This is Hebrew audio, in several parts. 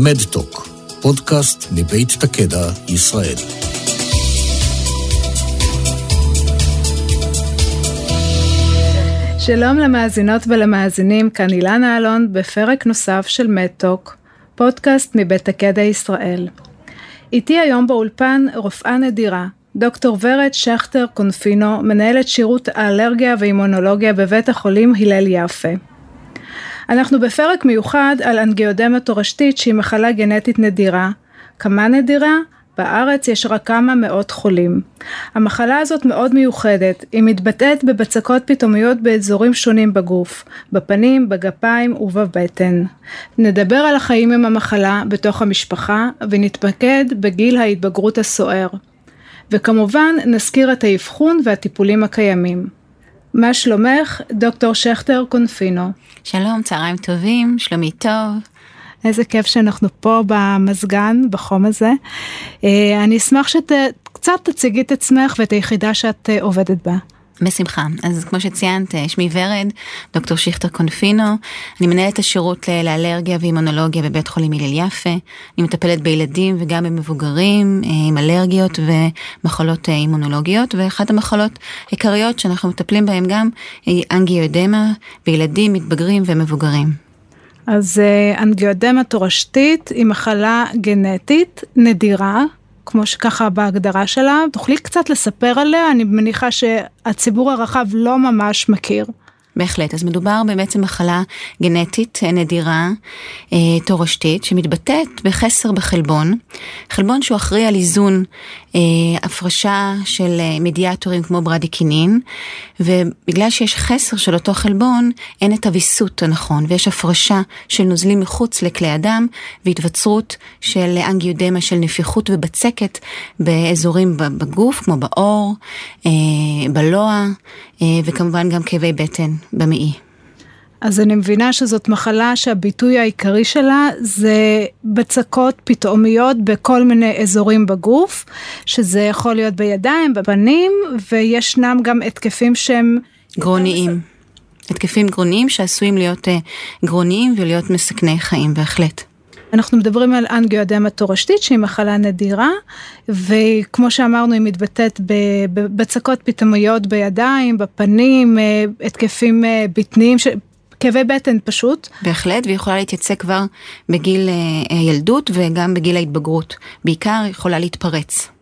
מדטוק, פודקאסט מבית תקדע, ישראל. שלום למאזינות ולמאזינים, כאן אילנה אלון בפרק נוסף של מדטוק, פודקאסט מבית תקדע ישראל. איתי היום באולפן רופאה נדירה, דוקטור ורד שכטר קונפינו, מנהלת שירות האלרגיה ואימונולוגיה בבית החולים הלל יפה. אנחנו בפרק מיוחד על אנגיודמה תורשתית שהיא מחלה גנטית נדירה. כמה נדירה? בארץ יש רק כמה מאות חולים. המחלה הזאת מאוד מיוחדת, היא מתבטאת בבצקות פתאומיות באזורים שונים בגוף, בפנים, בגפיים ובבטן. נדבר על החיים עם המחלה בתוך המשפחה ונתמקד בגיל ההתבגרות הסוער. וכמובן נזכיר את האבחון והטיפולים הקיימים. מה שלומך, דוקטור שכטר קונפינו? שלום, צהריים טובים, שלומי טוב. איזה כיף שאנחנו פה במזגן, בחום הזה. אה, אני אשמח שקצת תציגי את עצמך ואת היחידה שאת אה, עובדת בה. בשמחה. אז כמו שציינת, שמי ורד, דוקטור שכטר קונפינו, אני מנהלת השירות לאלרגיה ואימונולוגיה בבית חולים הלל יפה. אני מטפלת בילדים וגם במבוגרים אה, עם אלרגיות ומחלות אימונולוגיות, ואחת המחלות העיקריות שאנחנו מטפלים בהן גם היא אנגיואדמה בילדים, מתבגרים ומבוגרים. אז אה, אנגיואדמה תורשתית היא מחלה גנטית נדירה, כמו שככה בהגדרה שלה. תוכלי קצת לספר עליה? אני מניחה שהציבור הרחב לא ממש מכיר. בהחלט, אז מדובר בעצם מחלה גנטית נדירה, אה, תורשתית, שמתבטאת בחסר בחלבון, חלבון שהוא אחראי על איזון אה, הפרשה של אה, מדיאטורים כמו ברדיקינין, ובגלל שיש חסר של אותו חלבון, אין את הוויסות הנכון, ויש הפרשה של נוזלים מחוץ לכלי הדם, והתווצרות של אנגיודמה של נפיחות ובצקת באזורים בגוף, כמו בעור, אה, בלוע, אה, וכמובן גם כאבי בטן במעי. אז אני מבינה שזאת מחלה שהביטוי העיקרי שלה זה בצקות פתאומיות בכל מיני אזורים בגוף, שזה יכול להיות בידיים, בפנים, וישנם גם התקפים שהם... גרוניים. התקפים גרוניים שעשויים להיות אה, גרוניים ולהיות מסכני חיים, בהחלט. אנחנו מדברים על אנגיואדמה תורשתית שהיא מחלה נדירה וכמו שאמרנו היא מתבטאת בבצקות פתאומיות בידיים, בפנים, אה, התקפים אה, בטניים, כאבי בטן פשוט. בהחלט, והיא יכולה להתייצא כבר בגיל הילדות וגם בגיל ההתבגרות. בעיקר יכולה להתפרץ.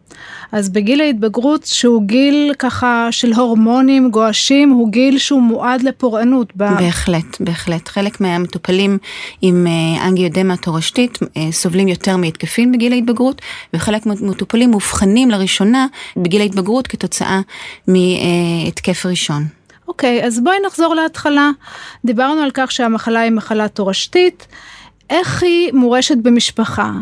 אז בגיל ההתבגרות שהוא גיל ככה של הורמונים גועשים הוא גיל שהוא מועד לפורענות. בהחלט, בהחלט. חלק מהמטופלים עם אה, אנגיודמה תורשתית אה, סובלים יותר מהתקפים בגיל ההתבגרות וחלק מהמטופלים מאובחנים לראשונה בגיל ההתבגרות כתוצאה מהתקף ראשון. אוקיי, אז בואי נחזור להתחלה. דיברנו על כך שהמחלה היא מחלה תורשתית. איך היא מורשת במשפחה?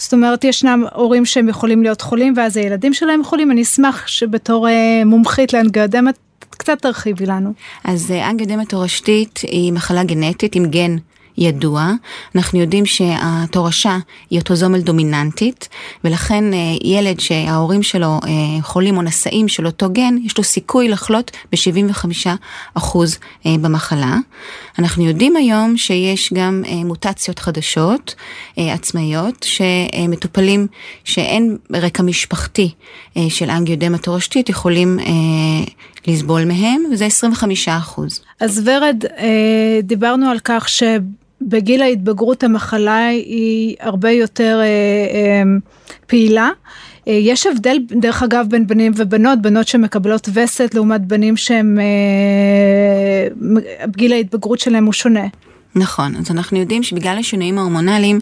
זאת אומרת, ישנם הורים שהם יכולים להיות חולים ואז הילדים שלהם חולים, אני אשמח שבתור אה, מומחית לאנגיודמה קצת תרחיבי לנו. אז אה, אנגיודמה תורשתית היא מחלה גנטית עם גן ידוע. אנחנו יודעים שהתורשה היא אוטוזומל דומיננטית, ולכן אה, ילד שההורים שלו אה, חולים או נשאים של אותו גן, יש לו סיכוי לחלות ב-75% אה, במחלה. אנחנו יודעים היום שיש גם מוטציות חדשות, עצמאיות, שמטופלים שאין רקע משפחתי של אנגיודמה תורשתית יכולים לסבול מהם, וזה 25 אז ורד, דיברנו על כך ש... בגיל ההתבגרות המחלה היא הרבה יותר אה, אה, פעילה. אה, יש הבדל דרך אגב בין בנים ובנות, בנות שמקבלות וסת לעומת בנים שהם, אה, גיל ההתבגרות שלהם הוא שונה. נכון, אז אנחנו יודעים שבגלל השינויים ההורמונליים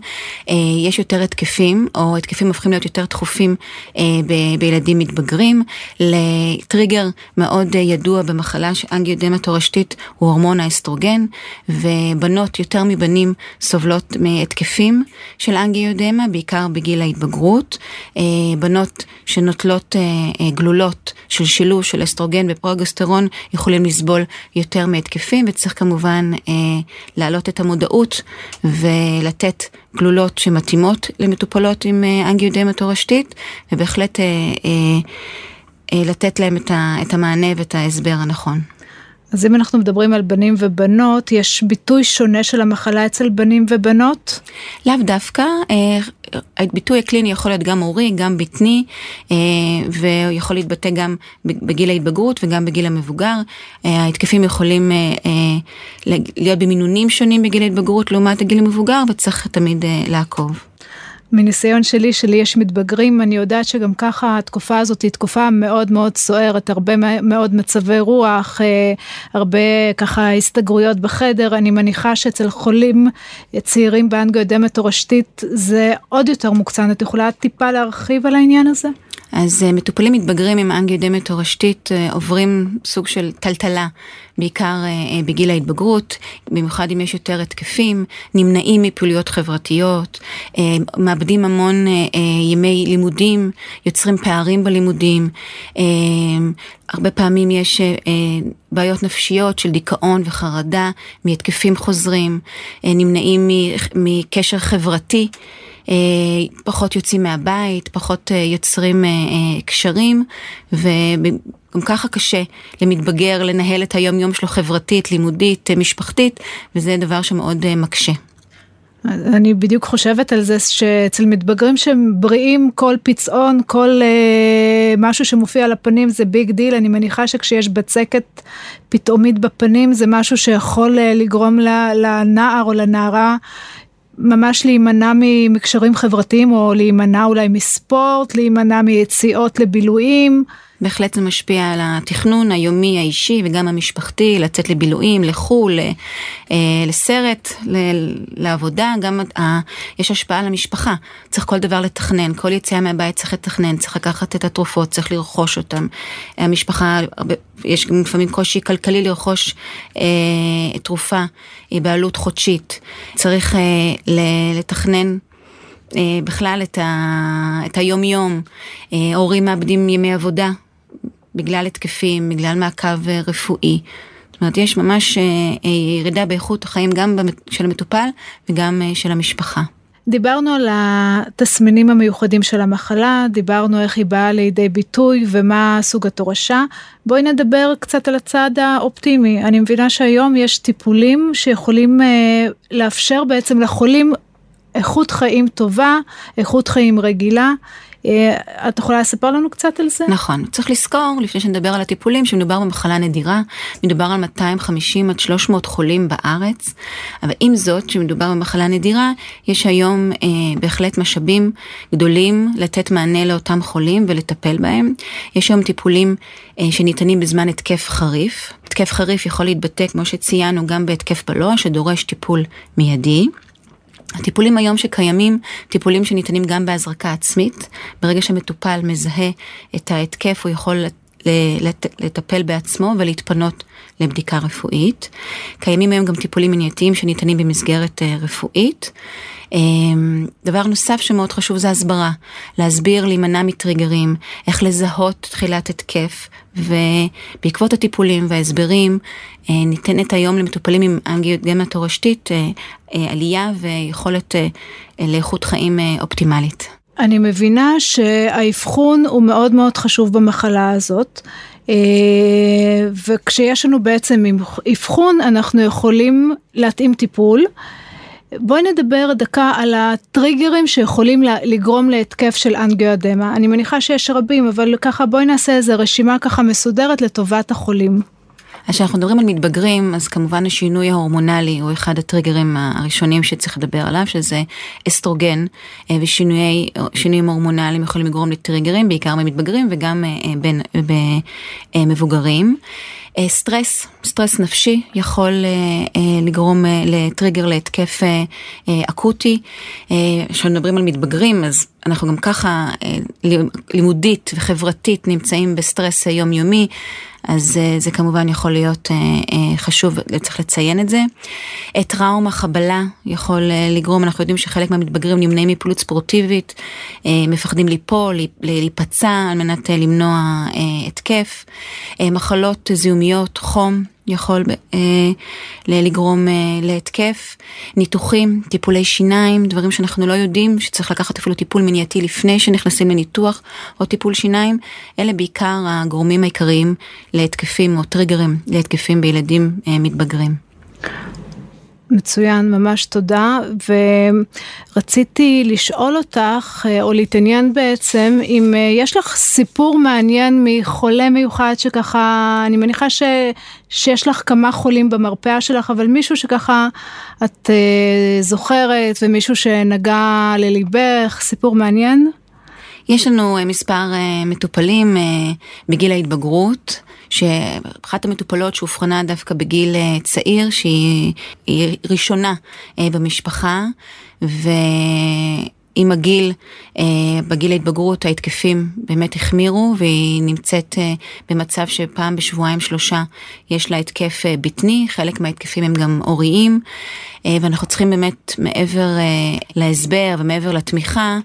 אה, יש יותר התקפים, או התקפים הופכים להיות יותר דחופים אה, ב- בילדים מתבגרים. לטריגר מאוד אה, ידוע במחלה אנגיודמה תורשתית הוא הורמון האסטרוגן, ובנות יותר מבנים סובלות מהתקפים של אנגיודמה, בעיקר בגיל ההתבגרות. אה, בנות שנוטלות אה, אה, גלולות של שילוש של אסטרוגן ופרוגסטרון יכולים לסבול יותר מהתקפים, וצריך כמובן אה, לעלות להעלות את המודעות ולתת גלולות שמתאימות למטופלות עם אה, אנגיודמה תורשתית, ובהחלט אה, אה, לתת להם את המענה ואת ההסבר הנכון. אז אם אנחנו מדברים על בנים ובנות, יש ביטוי שונה של המחלה אצל בנים ובנות? לאו דווקא, הביטוי הקליני יכול להיות גם הורי, גם בטני, ויכול להתבטא גם בגיל ההתבגרות וגם בגיל המבוגר. ההתקפים יכולים להיות במינונים שונים בגיל ההתבגרות לעומת הגיל המבוגר, וצריך תמיד לעקוב. מניסיון שלי, שלי יש מתבגרים, אני יודעת שגם ככה התקופה הזאת היא תקופה מאוד מאוד סוערת, הרבה מאוד מצבי רוח, אה, הרבה ככה הסתגרויות בחדר, אני מניחה שאצל חולים צעירים באנגיודמה תורשתית זה עוד יותר מוקצן, את יכולה טיפה להרחיב על העניין הזה? אז uh, מטופלים מתבגרים עם אנגיודמה תורשתית uh, עוברים סוג של טלטלה, בעיקר uh, בגיל ההתבגרות, במיוחד אם יש יותר התקפים, נמנעים מפעילויות חברתיות, מאבדים המון ימי לימודים, יוצרים פערים בלימודים, הרבה פעמים יש בעיות נפשיות של דיכאון וחרדה מהתקפים חוזרים, נמנעים מקשר חברתי. אה, פחות יוצאים מהבית, פחות אה, יוצרים אה, קשרים, וגם ככה קשה למתבגר לנהל את היום יום שלו חברתית, לימודית, משפחתית, וזה דבר שמאוד מקשה. אני בדיוק חושבת על זה שאצל מתבגרים שהם בריאים כל פצעון, כל אה, משהו שמופיע על הפנים זה big deal, אני מניחה שכשיש בצקת פתאומית בפנים זה משהו שיכול אה, לגרום לנער או לנערה ממש להימנע מקשרים חברתיים או להימנע אולי מספורט, להימנע מיציאות לבילויים. בהחלט זה משפיע על התכנון היומי האישי וגם המשפחתי, לצאת לבילויים, לחו"ל, אה, לסרט, לעבודה, גם יש השפעה על המשפחה. צריך כל דבר לתכנן, כל יציאה מהבית צריך לתכנן, צריך לקחת את התרופות, צריך לרכוש אותן. המשפחה, יש גם לפעמים קושי כלכלי לרכוש אה, תרופה בעלות חודשית. צריך אה, לתכנן בכלל את, ה, את היום יום, הורים מאבדים ימי עבודה בגלל התקפים, בגלל מעקב אה, רפואי. זאת אומרת, יש ממש אה, אה, ירידה באיכות החיים גם של המטופל וגם של המשפחה. דיברנו על התסמינים המיוחדים של המחלה, דיברנו איך היא באה לידי ביטוי ומה סוג התורשה. בואי נדבר קצת על הצד האופטימי. אני מבינה שהיום יש טיפולים שיכולים אה, לאפשר בעצם לחולים איכות חיים טובה, איכות חיים רגילה. אה, את יכולה לספר לנו קצת על זה? נכון, צריך לזכור לפני שנדבר על הטיפולים שמדובר במחלה נדירה, מדובר על 250 עד 300 חולים בארץ, אבל עם זאת שמדובר במחלה נדירה, יש היום אה, בהחלט משאבים גדולים לתת מענה לאותם חולים ולטפל בהם. יש היום טיפולים אה, שניתנים בזמן התקף חריף. התקף חריף יכול להתבטא, כמו שציינו, גם בהתקף בלוע שדורש טיפול מיידי. הטיפולים היום שקיימים, טיפולים שניתנים גם בהזרקה עצמית, ברגע שמטופל מזהה את ההתקף הוא יכול לטפל בעצמו ולהתפנות לבדיקה רפואית. קיימים היום גם טיפולים מניעתיים שניתנים במסגרת אה, רפואית. אמ, דבר נוסף שמאוד חשוב זה הסברה, להסביר, להימנע מטריגרים, איך לזהות תחילת התקף, ובעקבות הטיפולים וההסברים אה, ניתנת היום למטופלים עם אנגיוגמה תורשתית אה, עלייה ויכולת לאיכות חיים אופטימלית. אני מבינה שהאבחון הוא מאוד מאוד חשוב במחלה הזאת. וכשיש לנו בעצם אבחון אנחנו יכולים להתאים טיפול. בואי נדבר דקה על הטריגרים שיכולים לגרום להתקף של אנגיואדמה. אני מניחה שיש רבים, אבל ככה בואי נעשה איזה רשימה ככה מסודרת לטובת החולים. אז כשאנחנו מדברים על מתבגרים, אז כמובן השינוי ההורמונלי הוא אחד הטריגרים הראשונים שצריך לדבר עליו, שזה אסטרוגן, אה, ושינויים הורמונליים יכולים לגרום לטריגרים, בעיקר במתבגרים וגם אה, במבוגרים. אה, סטרס, סטרס נפשי יכול לגרום לטריגר להתקף אקוטי. כשמדברים על מתבגרים, אז אנחנו גם ככה לימודית וחברתית נמצאים בסטרס יומיומי. אז אה, זה כמובן יכול להיות אה, אה, חשוב, צריך לציין את זה. טראומה, חבלה, יכול לגרום, אנחנו יודעים שחלק מהמתבגרים נמנעים מפעילות ספורטיבית, מפחדים ליפול, להיפצע על מנת למנוע התקף. מחלות זיהומיות, חום. יכול אה, לגרום אה, להתקף, ניתוחים, טיפולי שיניים, דברים שאנחנו לא יודעים שצריך לקחת אפילו טיפול מניעתי לפני שנכנסים לניתוח או טיפול שיניים, אלה בעיקר הגורמים העיקריים להתקפים או טריגרים להתקפים בילדים אה, מתבגרים. מצוין, ממש תודה. ורציתי לשאול אותך, אה, או להתעניין בעצם, אם אה, יש לך סיפור מעניין מחולה מיוחד שככה, אני מניחה ש, שיש לך כמה חולים במרפאה שלך, אבל מישהו שככה את uh, זוכרת, ומישהו שנגע לליבך, סיפור מעניין? יש לנו מספר מטופלים בגיל ההתבגרות. שאחת המטופלות שאובחנה דווקא בגיל אה, צעיר, שהיא ראשונה אה, במשפחה, ו... עם הגיל, אה, בגיל ההתבגרות ההתקפים באמת החמירו והיא נמצאת במצב שפעם בשבועיים שלושה יש לה התקף בטני, חלק מההתקפים הם גם הוריים. אה, ואנחנו צריכים באמת מעבר אה, להסבר ומעבר לתמיכה,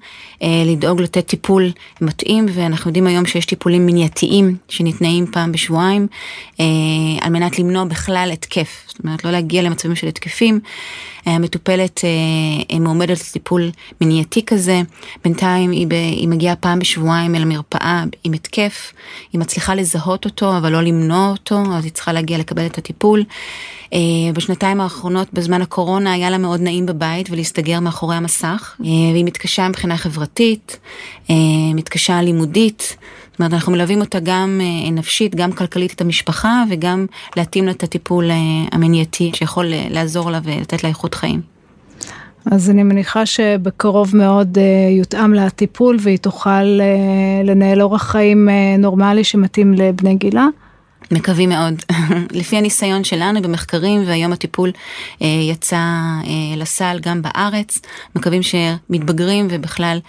אה, לדאוג לתת טיפול מתאים, ואנחנו יודעים היום שיש טיפולים מניעתיים שניתנים פעם בשבועיים, על מנת למנוע בכלל התקף, זאת אומרת לא להגיע למצבים של התקפים. המטופלת מועמדת לטיפול מניעתי כזה, בינתיים היא, ב, היא מגיעה פעם בשבועיים אל המרפאה עם התקף, היא מצליחה לזהות אותו אבל לא למנוע אותו, אז היא צריכה להגיע לקבל את הטיפול. בשנתיים האחרונות בזמן הקורונה היה לה מאוד נעים בבית ולהסתגר מאחורי המסך, אה, והיא מתקשה מבחינה חברתית, אה, מתקשה לימודית. זאת אומרת, אנחנו מלווים אותה גם אה, נפשית, גם כלכלית את המשפחה, וגם להתאים לה את הטיפול המניעתי שיכול לעזור לה ולתת לה איכות חיים. אז אני מניחה שבקרוב מאוד יותאם לה הטיפול והיא תוכל לנהל אורח חיים נורמלי שמתאים לבני גילה. מקווים מאוד. לפי הניסיון שלנו במחקרים והיום הטיפול אה, יצא אה, לסל גם בארץ, מקווים שמתבגרים ובכלל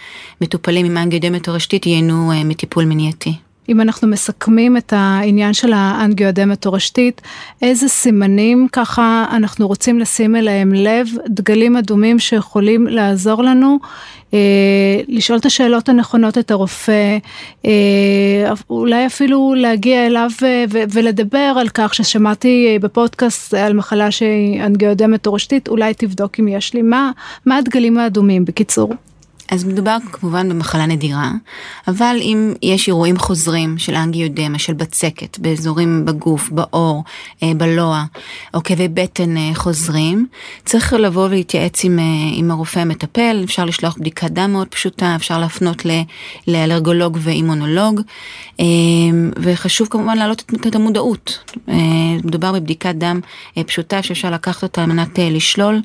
מטופלים עם אנגיודמיה תורשתית ייהנו אה, מטיפול מניעתי. אם אנחנו מסכמים את העניין של האנגיואדמה תורשתית, איזה סימנים ככה אנחנו רוצים לשים אליהם לב, דגלים אדומים שיכולים לעזור לנו אה, לשאול את השאלות הנכונות את הרופא, אה, אולי אפילו להגיע אליו ו- ו- ולדבר על כך ששמעתי בפודקאסט על מחלה שהיא אנגיואדמה תורשתית, אולי תבדוק אם יש לי, מה, מה הדגלים האדומים בקיצור? אז מדובר כמובן במחלה נדירה, אבל אם יש אירועים חוזרים של אנגיודמה, של בצקת, באזורים בגוף, בעור, אה, בלוע, או כאבי בטן אה, חוזרים, צריך לבוא ולהתייעץ עם, אה, עם הרופא המטפל, אפשר לשלוח בדיקת דם מאוד פשוטה, אפשר להפנות לאלרגולוג ואימונולוג, וחשוב כמובן להעלות את המודעות. מדובר בבדיקת דם פשוטה שאפשר לקחת אותה על מנת לשלול.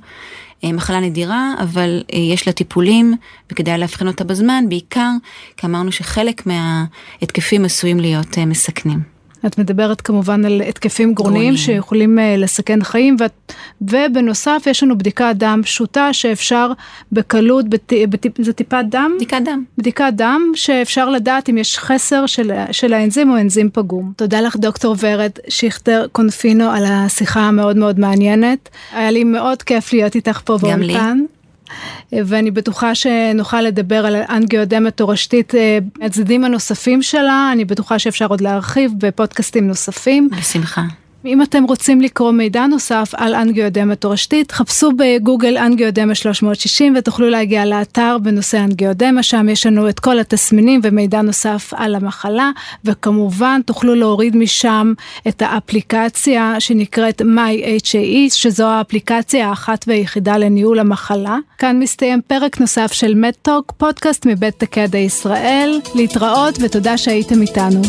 אה, מחלה נדירה, אבל אה, יש לה טיפולים וכדאי לאבחן אותה בזמן, בעיקר כי אמרנו שחלק מההתקפים עשויים להיות אה, מסכנים. את מדברת כמובן על התקפים גרוניים שיכולים אה, לסכן חיים, ו... ובנוסף יש לנו בדיקת דם פשוטה שאפשר בקלות, בת... בת... זה טיפת דם? בדיקת דם. בדיקת דם שאפשר לדעת אם יש חסר של, של האנזים או אנזים פגום. תודה לך דוקטור ורד שיכטר קונפינו על השיחה המאוד מאוד מעניינת. היה לי מאוד כיף להיות איתך פה באולפן. גם לי. ואני בטוחה שנוכל לדבר על אנגיודמה תורשתית, אה, הצדדים הנוספים שלה, אני בטוחה שאפשר עוד להרחיב בפודקאסטים נוספים. בשמחה. אם אתם רוצים לקרוא מידע נוסף על אנגיודמה תורשתית, חפשו בגוגל אנגיודמה 360 ותוכלו להגיע לאתר בנושא אנגיודמה, שם יש לנו את כל התסמינים ומידע נוסף על המחלה, וכמובן תוכלו להוריד משם את האפליקציה שנקראת MyHAE, שזו האפליקציה האחת והיחידה לניהול המחלה. כאן מסתיים פרק נוסף של מדטוק, פודקאסט מבית תקדע ישראל. להתראות ותודה שהייתם איתנו.